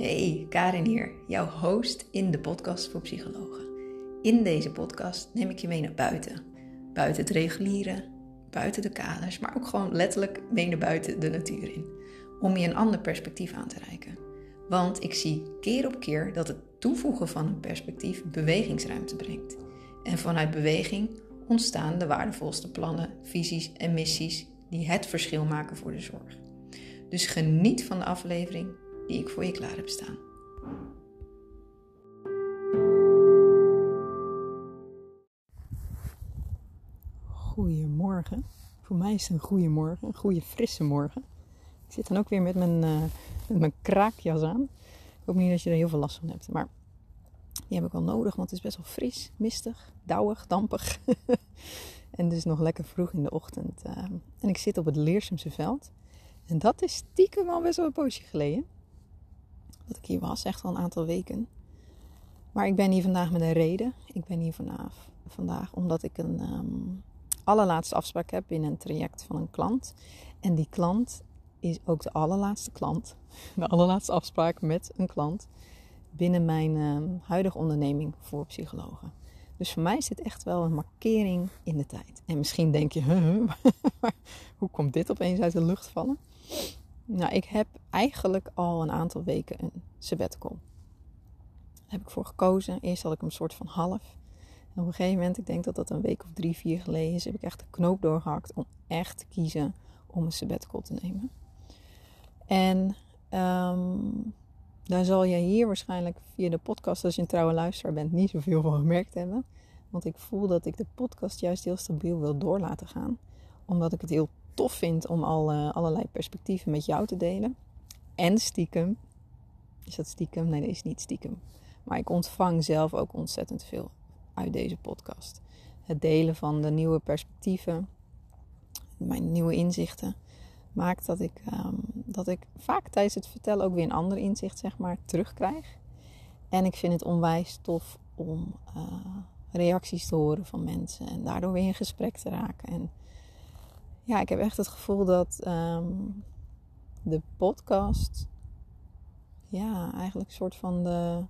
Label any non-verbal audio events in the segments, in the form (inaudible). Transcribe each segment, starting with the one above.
Hey, Karin hier, jouw host in de podcast voor psychologen. In deze podcast neem ik je mee naar buiten. Buiten het reguliere, buiten de kaders, maar ook gewoon letterlijk mee naar buiten de natuur in. Om je een ander perspectief aan te reiken. Want ik zie keer op keer dat het toevoegen van een perspectief bewegingsruimte brengt. En vanuit beweging ontstaan de waardevolste plannen, visies en missies die het verschil maken voor de zorg. Dus geniet van de aflevering die ik voor je klaar heb staan. Goedemorgen. Voor mij is het een goede morgen, een goede frisse morgen. Ik zit dan ook weer met mijn, uh, met mijn kraakjas aan. Ik hoop niet dat je er heel veel last van hebt, maar die heb ik wel nodig, want het is best wel fris, mistig, dauwig, dampig. (laughs) en dus nog lekker vroeg in de ochtend. Uh, en ik zit op het Leersumse veld. En dat is stiekem al best wel een poosje geleden dat ik hier was, echt al een aantal weken. Maar ik ben hier vandaag met een reden. Ik ben hier vanaf, vandaag omdat ik een um, allerlaatste afspraak heb in een traject van een klant. En die klant is ook de allerlaatste klant. (laughs) De allerlaatste afspraak met een klant binnen mijn um, huidige onderneming voor psychologen. Dus voor mij dit echt wel een markering in de tijd. En misschien denk je, (laughs) huh, (laughs) hoe komt dit opeens uit de lucht vallen? Nou, ik heb eigenlijk al een aantal weken een sabbatical. Daar heb ik voor gekozen. Eerst had ik hem soort van half. En op een gegeven moment, ik denk dat dat een week of drie, vier geleden is, heb ik echt de knoop doorgehakt om echt te kiezen om een sabbatical te nemen. En um, daar zal je hier waarschijnlijk via de podcast, als je een trouwe luisteraar bent, niet zoveel van gemerkt hebben. Want ik voel dat ik de podcast juist heel stabiel wil door laten gaan. Omdat ik het heel tof vind om al uh, allerlei perspectieven met jou te delen. En stiekem. Is dat stiekem? Nee, dat is niet stiekem. Maar ik ontvang zelf ook ontzettend veel uit deze podcast. Het delen van de nieuwe perspectieven, mijn nieuwe inzichten, maakt dat ik, um, dat ik vaak tijdens het vertellen ook weer een ander inzicht zeg maar, terugkrijg. En ik vind het onwijs tof om uh, reacties te horen van mensen en daardoor weer in gesprek te raken. En ja, ik heb echt het gevoel dat um, de podcast, ja, eigenlijk een soort van de,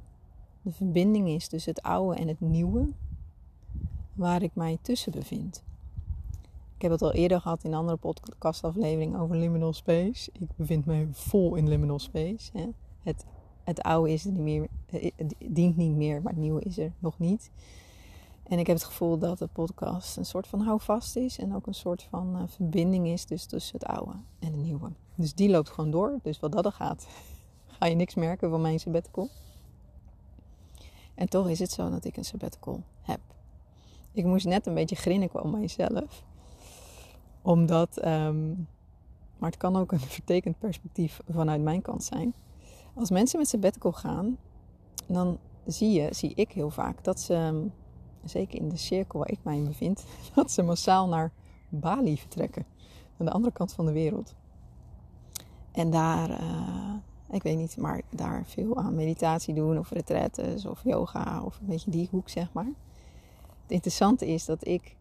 de verbinding is tussen het oude en het nieuwe, waar ik mij tussen bevind. Ik heb het al eerder gehad in een andere podcastaflevering over liminal space. Ik bevind me vol in liminal space. Hè. Het, het oude is er niet meer, het dient niet meer, maar het nieuwe is er nog niet. En ik heb het gevoel dat de podcast een soort van houvast is. En ook een soort van uh, verbinding is dus tussen het oude en het nieuwe. Dus die loopt gewoon door. Dus wat dat er gaat, (laughs) ga je niks merken van mijn sabbatical. En toch is het zo dat ik een sabbatical heb. Ik moest net een beetje grinniken op mijzelf. Omdat, um, maar het kan ook een (laughs) vertekend perspectief vanuit mijn kant zijn. Als mensen met sabbatical gaan, dan zie je, zie ik heel vaak dat ze zeker in de cirkel waar ik mij in bevind, (laughs) dat ze massaal naar Bali vertrekken. Aan de andere kant van de wereld. En daar, uh, ik weet niet, maar daar veel aan meditatie doen of retretes of yoga of een beetje die hoek, zeg maar. Het interessante is dat ik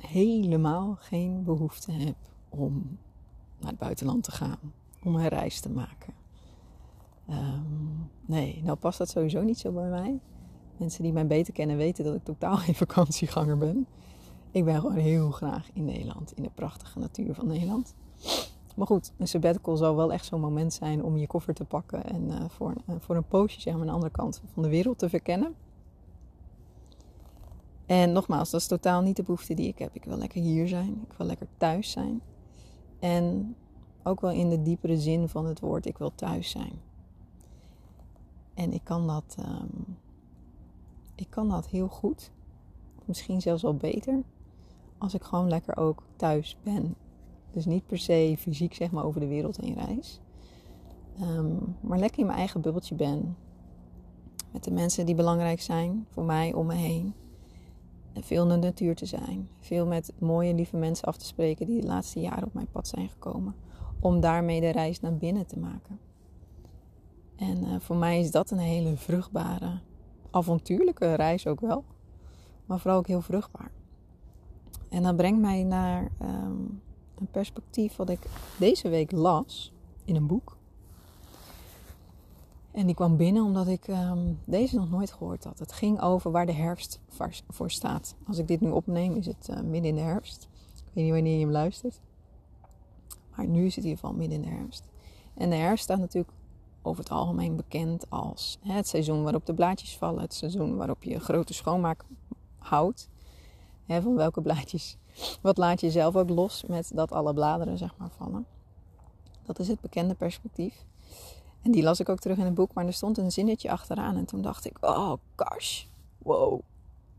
helemaal geen behoefte heb om naar het buitenland te gaan, om een reis te maken. Um, nee, nou past dat sowieso niet zo bij mij. Mensen die mij beter kennen weten dat ik totaal (laughs) geen vakantieganger ben. Ik ben gewoon heel graag in Nederland, in de prachtige natuur van Nederland. Maar goed, een sabbatical zal wel echt zo'n moment zijn om je koffer te pakken en uh, voor, uh, voor een poosje zeg maar, een andere kant van de wereld te verkennen. En nogmaals, dat is totaal niet de behoefte die ik heb. Ik wil lekker hier zijn, ik wil lekker thuis zijn. En ook wel in de diepere zin van het woord, ik wil thuis zijn. En ik kan dat um, ik kan dat heel goed. Misschien zelfs wel beter. Als ik gewoon lekker ook thuis ben. Dus niet per se fysiek zeg maar over de wereld heen reis. Um, maar lekker in mijn eigen bubbeltje ben. Met de mensen die belangrijk zijn voor mij om me heen. En veel in de natuur te zijn. Veel met mooie, lieve mensen af te spreken die de laatste jaren op mijn pad zijn gekomen. Om daarmee de reis naar binnen te maken. En uh, voor mij is dat een hele vruchtbare avontuurlijke reis ook wel. Maar vooral ook heel vruchtbaar. En dat brengt mij naar um, een perspectief wat ik deze week las in een boek. En die kwam binnen omdat ik ehm, deze nog nooit gehoord had. Het ging over waar de herfst voor staat. Als ik dit nu opneem, is het uh, midden in de herfst. Ik weet niet wanneer je hem luistert. Maar nu is het in ieder geval midden in de herfst. En de herfst staat natuurlijk over het algemeen bekend als het seizoen waarop de blaadjes vallen. Het seizoen waarop je grote schoonmaak houdt. Van welke blaadjes. Wat laat je zelf ook los met dat alle bladeren zeg maar vallen. Dat is het bekende perspectief. En die las ik ook terug in het boek, maar er stond een zinnetje achteraan. En toen dacht ik, oh gosh, wow.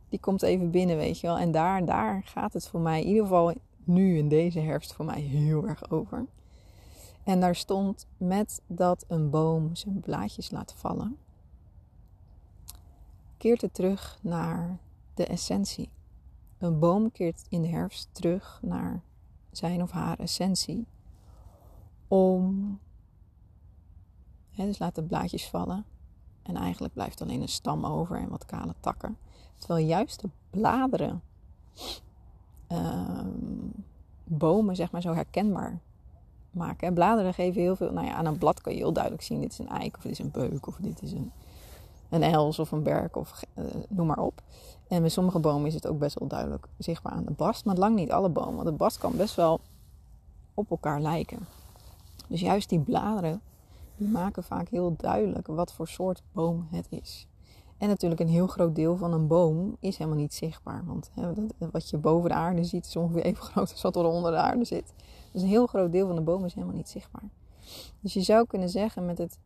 Die komt even binnen, weet je wel. En daar, daar gaat het voor mij, in ieder geval nu in deze herfst, voor mij heel erg over. En daar stond met dat een boom zijn blaadjes laat vallen, keert het terug naar de essentie. Een boom keert in de herfst terug naar zijn of haar essentie. Om dus laat de blaadjes vallen. En eigenlijk blijft alleen een stam over en wat kale takken. Terwijl juist de bladeren ehm, bomen zeg maar zo herkenbaar maken. Bladeren geven heel veel. Nou ja, aan een blad kan je heel duidelijk zien: dit is een eik, of dit is een beuk, of dit is een, een els of een berk, of uh, noem maar op. En met sommige bomen is het ook best wel duidelijk zichtbaar aan de bast, maar lang niet alle bomen. Want de bast kan best wel op elkaar lijken. Dus juist die bladeren die maken vaak heel duidelijk wat voor soort boom het is. En natuurlijk een heel groot deel van een boom is helemaal niet zichtbaar. Want hè, wat je boven de aarde ziet is ongeveer even (laughs) groot als wat er onder de aarde zit. Dus een heel groot deel van de boom is helemaal niet zichtbaar. Dus je zou kunnen zeggen met het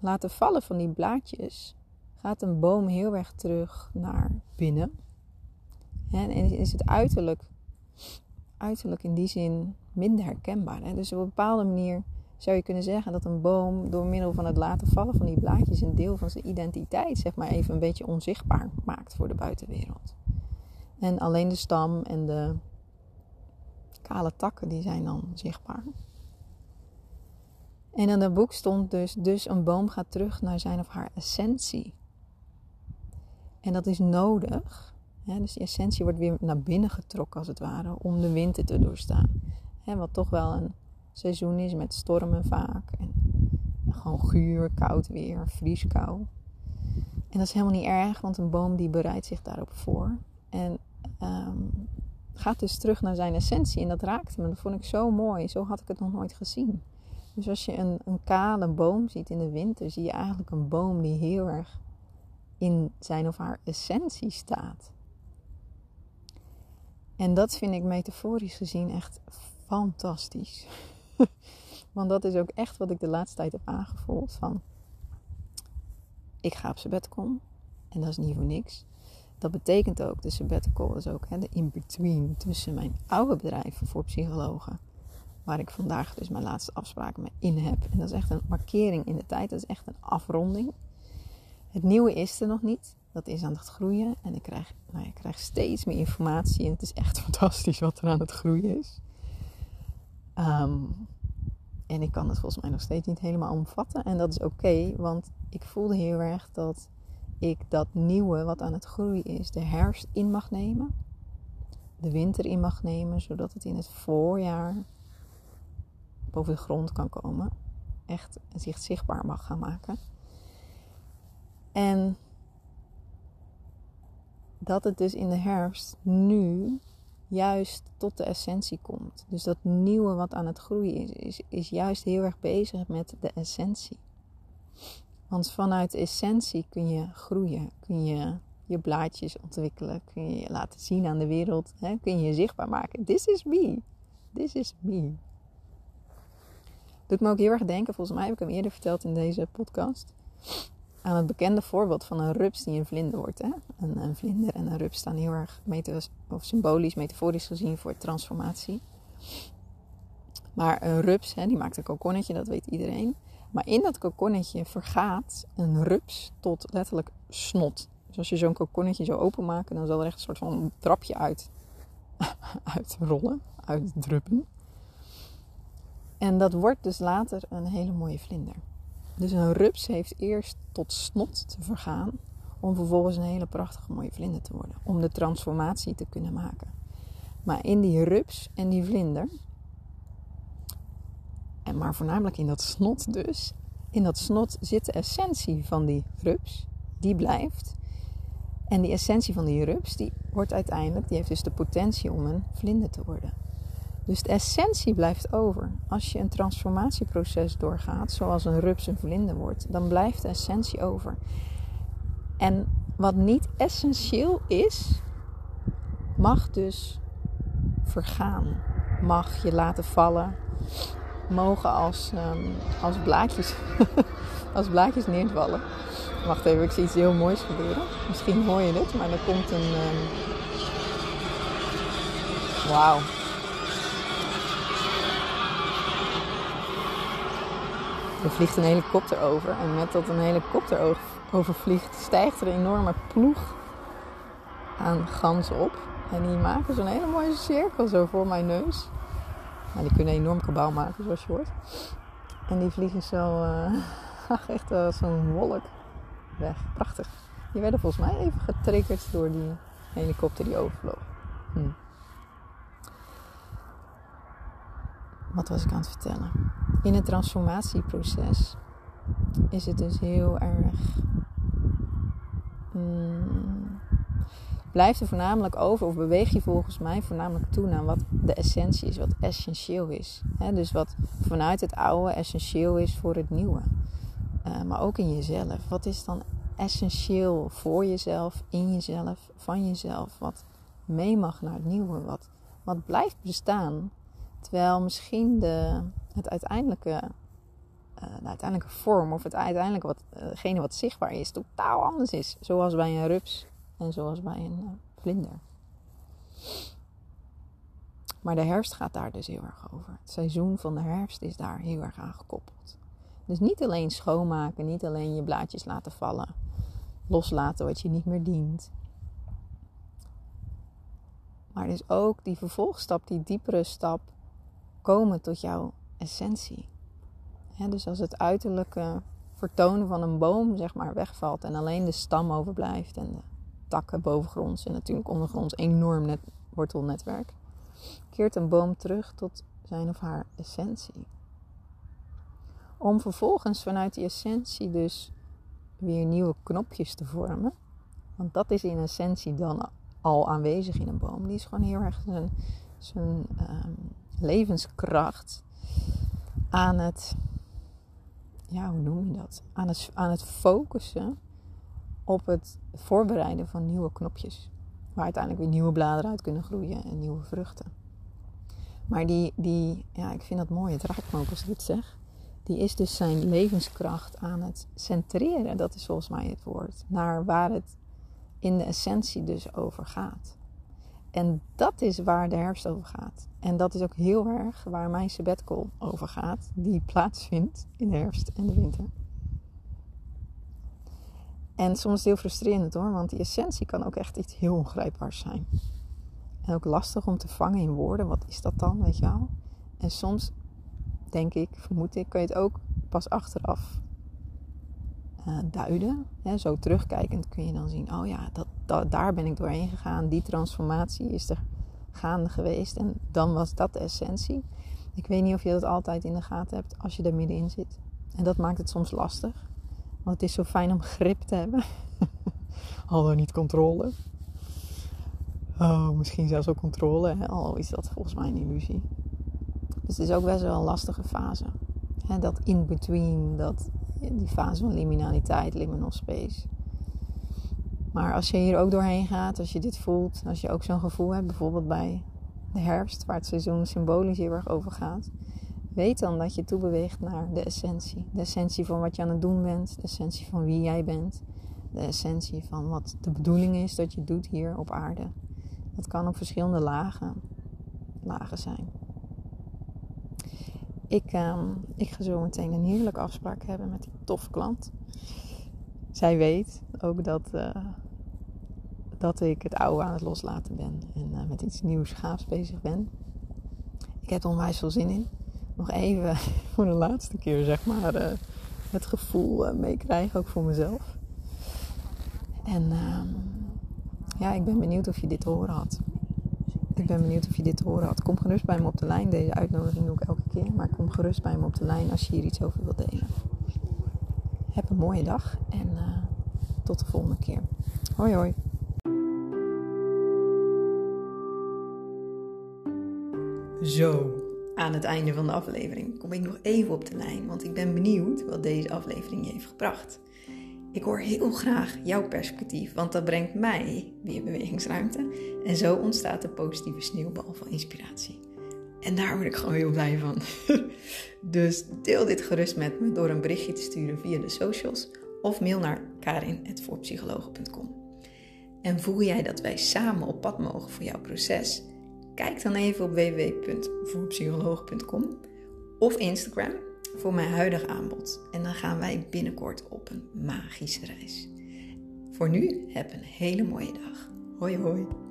laten vallen van die blaadjes gaat een boom heel erg terug naar binnen. En is het uiterlijk, uiterlijk in die zin minder herkenbaar. Dus op een bepaalde manier zou je kunnen zeggen dat een boom door middel van het laten vallen van die blaadjes een deel van zijn identiteit, zeg maar even een beetje onzichtbaar maakt voor de buitenwereld. En alleen de stam en de kale takken die zijn dan zichtbaar. En in het boek stond dus, dus een boom gaat terug naar zijn of haar essentie. En dat is nodig. Dus die essentie wordt weer naar binnen getrokken als het ware om de winter te doorstaan. Wat toch wel een seizoen is met stormen vaak. En gewoon guur, koud weer, vrieskou. En dat is helemaal niet erg, want een boom die bereidt zich daarop voor. En um, gaat dus terug naar zijn essentie. En dat raakte me. Dat vond ik zo mooi. Zo had ik het nog nooit gezien. Dus als je een, een kale boom ziet in de winter, zie je eigenlijk een boom die heel erg in zijn of haar essentie staat. En dat vind ik metaforisch gezien echt fantastisch. (laughs) Want dat is ook echt wat ik de laatste tijd heb aangevoeld. Van, ik ga op sabbatical. En dat is niet voor niks. Dat betekent ook, de sabbatical is ook hè, de in-between tussen mijn oude bedrijf voor psychologen. Waar ik vandaag dus mijn laatste afspraken mee in heb. En dat is echt een markering in de tijd. Dat is echt een afronding. Het nieuwe is er nog niet. Dat is aan het groeien. En ik krijg, nou, ik krijg steeds meer informatie. En het is echt (laughs) fantastisch wat er aan het groeien is. Um, en ik kan het volgens mij nog steeds niet helemaal omvatten. En dat is oké, want ik voelde heel erg dat ik dat nieuwe wat aan het groeien is, de herfst in mag nemen. De winter in mag nemen, zodat het in het voorjaar boven de grond kan komen. Echt zich zichtbaar mag gaan maken. En dat het dus in de herfst nu juist tot de essentie komt. Dus dat nieuwe wat aan het groeien is, is, is juist heel erg bezig met de essentie. Want vanuit de essentie kun je groeien, kun je je blaadjes ontwikkelen, kun je je laten zien aan de wereld, hè? kun je je zichtbaar maken. This is me. This is me. Doet me ook heel erg denken, volgens mij heb ik hem eerder verteld in deze podcast aan het bekende voorbeeld van een rups die een vlinder wordt. Hè? Een, een vlinder en een rups staan heel erg of symbolisch, metaforisch gezien voor transformatie. Maar een rups, hè, die maakt een kokonnetje, dat weet iedereen. Maar in dat kokonnetje vergaat een rups tot letterlijk snot. Dus als je zo'n kokonnetje zou openmaken, dan zal er echt een soort van trapje uit, (laughs) uitrollen, uitdruppen. En dat wordt dus later een hele mooie vlinder. Dus een rups heeft eerst tot snot te vergaan om vervolgens een hele prachtige mooie vlinder te worden. Om de transformatie te kunnen maken. Maar in die rups en die vlinder, en maar voornamelijk in dat snot dus, in dat snot zit de essentie van die rups. Die blijft. En die essentie van die rups, die wordt uiteindelijk, die heeft dus de potentie om een vlinder te worden. Dus de essentie blijft over. Als je een transformatieproces doorgaat, zoals een rups een vlinder wordt, dan blijft de essentie over. En wat niet essentieel is, mag dus vergaan. Mag je laten vallen. Mogen als, um, als, blaadjes, (laughs) als blaadjes neervallen. Wacht even, ik zie iets heel moois gebeuren. Misschien hoor je het, maar er komt een. Um... Wauw. Er vliegt een helikopter over. En met dat een helikopter overvliegt, stijgt er een enorme ploeg aan ganzen op. En die maken zo'n hele mooie cirkel zo voor mijn neus. Nou, die kunnen een enorm kabaal maken, zoals je hoort. En die vliegen zo, (laughs) uh, echt als zo'n wolk weg. Prachtig. Die werden volgens mij even getriggerd door die helikopter die overvloog. Hm. Wat was ik aan het vertellen? In het transformatieproces is het dus heel erg. Mm, blijft er voornamelijk over, of beweeg je volgens mij voornamelijk toe naar wat de essentie is, wat essentieel is. dus wat vanuit het oude essentieel is voor het nieuwe. Uh, maar ook in jezelf. Wat is dan essentieel voor jezelf, in jezelf, van jezelf? Wat mee mag naar het nieuwe? Wat, wat blijft bestaan? Terwijl misschien de, het uiteindelijke, uh, de uiteindelijke vorm of het uiteindelijke wat, uh, wat zichtbaar is, totaal anders is. Zoals bij een rups en zoals bij een uh, vlinder. Maar de herfst gaat daar dus heel erg over. Het seizoen van de herfst is daar heel erg aan gekoppeld. Dus niet alleen schoonmaken, niet alleen je blaadjes laten vallen, loslaten wat je niet meer dient. Maar dus ook die vervolgstap, die diepere stap, komen tot jouw essentie. dus als het uiterlijke vertonen van een boom zeg maar wegvalt en alleen de stam overblijft en de takken bovengronds en natuurlijk ondergronds enorm net, wortelnetwerk, keert een boom terug tot zijn of haar essentie. Om vervolgens vanuit die essentie dus weer nieuwe knopjes te vormen. Want dat is in essentie dan al aanwezig in een boom. Die is gewoon heel erg ehm, levenskracht aan het, ja, hoe noem je dat? Aan het, aan het focussen op het voorbereiden van nieuwe knopjes. Waar uiteindelijk weer nieuwe bladeren uit kunnen groeien en nieuwe vruchten. Maar die, die ja, ik vind dat mooi, het raakt me ook als ik dit zeg. Die is dus zijn levenskracht aan het centreren, dat is volgens mij het woord. Naar waar het in de essentie dus over gaat. En dat is waar de herfst over gaat. En dat is ook heel erg waar mijn sabbatical over gaat, die (laughs) plaatsvindt in de herfst en de winter. En soms heel frustrerend hoor, want die essentie kan ook echt iets heel ongrijpbaars zijn. En ook lastig om te vangen in woorden. Wat is dat dan, weet je wel? En soms denk ik, vermoed ik, kun je het ook pas achteraf uh, duiden. Zo terugkijkend kun je dan zien, oh ja, dat, daar ben ik doorheen gegaan. Die transformatie is er gaande geweest. En dan was dat de essentie. Ik weet niet of je dat altijd in de gaten hebt als je er middenin zit. En dat maakt het soms lastig. Want het is zo fijn om grip te hebben. (laughs) Al niet controle. Oh, misschien zelfs ook controle. Al is dat volgens mij een illusie. Dus het is ook best wel een lastige fase. Dat in-between, dat, die fase van liminaliteit, liminal space. Maar als je hier ook doorheen gaat, als je dit voelt, als je ook zo'n gevoel hebt, bijvoorbeeld bij de herfst, waar het seizoen symbolisch heel erg over gaat, weet dan dat je toebeweegt naar de essentie. De essentie van wat je aan het doen bent, de essentie van wie jij bent, de essentie van wat de bedoeling is dat je doet hier op aarde. Dat kan op verschillende lagen, lagen zijn. Ik, uh, ik ga zo meteen een heerlijke afspraak hebben met die toffe klant. Zij weet ook dat, uh, dat ik het oude aan het loslaten ben en uh, met iets nieuws gaafs bezig ben. Ik heb er onwijs veel zin in. Nog even (laughs) voor de laatste keer, zeg maar, uh, het gevoel meekrijgen, ook voor mezelf. En ehm, ja, ik ben benieuwd of je dit te horen had. Ik ben benieuwd of je dit te horen had. Kom gerust bij me op de lijn. Deze uitnodiging doe ik elke keer. Maar kom gerust bij me op de lijn als je hier iets over wilt delen. Heb een mooie dag en uh, tot de volgende keer. Hoi hoi. Zo, aan het einde van de aflevering kom ik nog even op de lijn, want ik ben benieuwd wat deze aflevering je heeft gebracht. Ik hoor heel graag jouw perspectief, want dat brengt mij weer bewegingsruimte en zo ontstaat de positieve sneeuwbal van inspiratie. En daar word ik gewoon heel blij van. (laughs) dus deel dit gerust met me door een berichtje te sturen via de socials of mail naar karin.voorpsychologen.com. En voel jij dat wij samen op pad mogen voor jouw proces? Kijk dan even op www.voorpsychologen.com of Instagram voor mijn huidige aanbod. En dan gaan wij binnenkort op een magische reis. Voor nu, heb een hele mooie dag. Hoi hoi.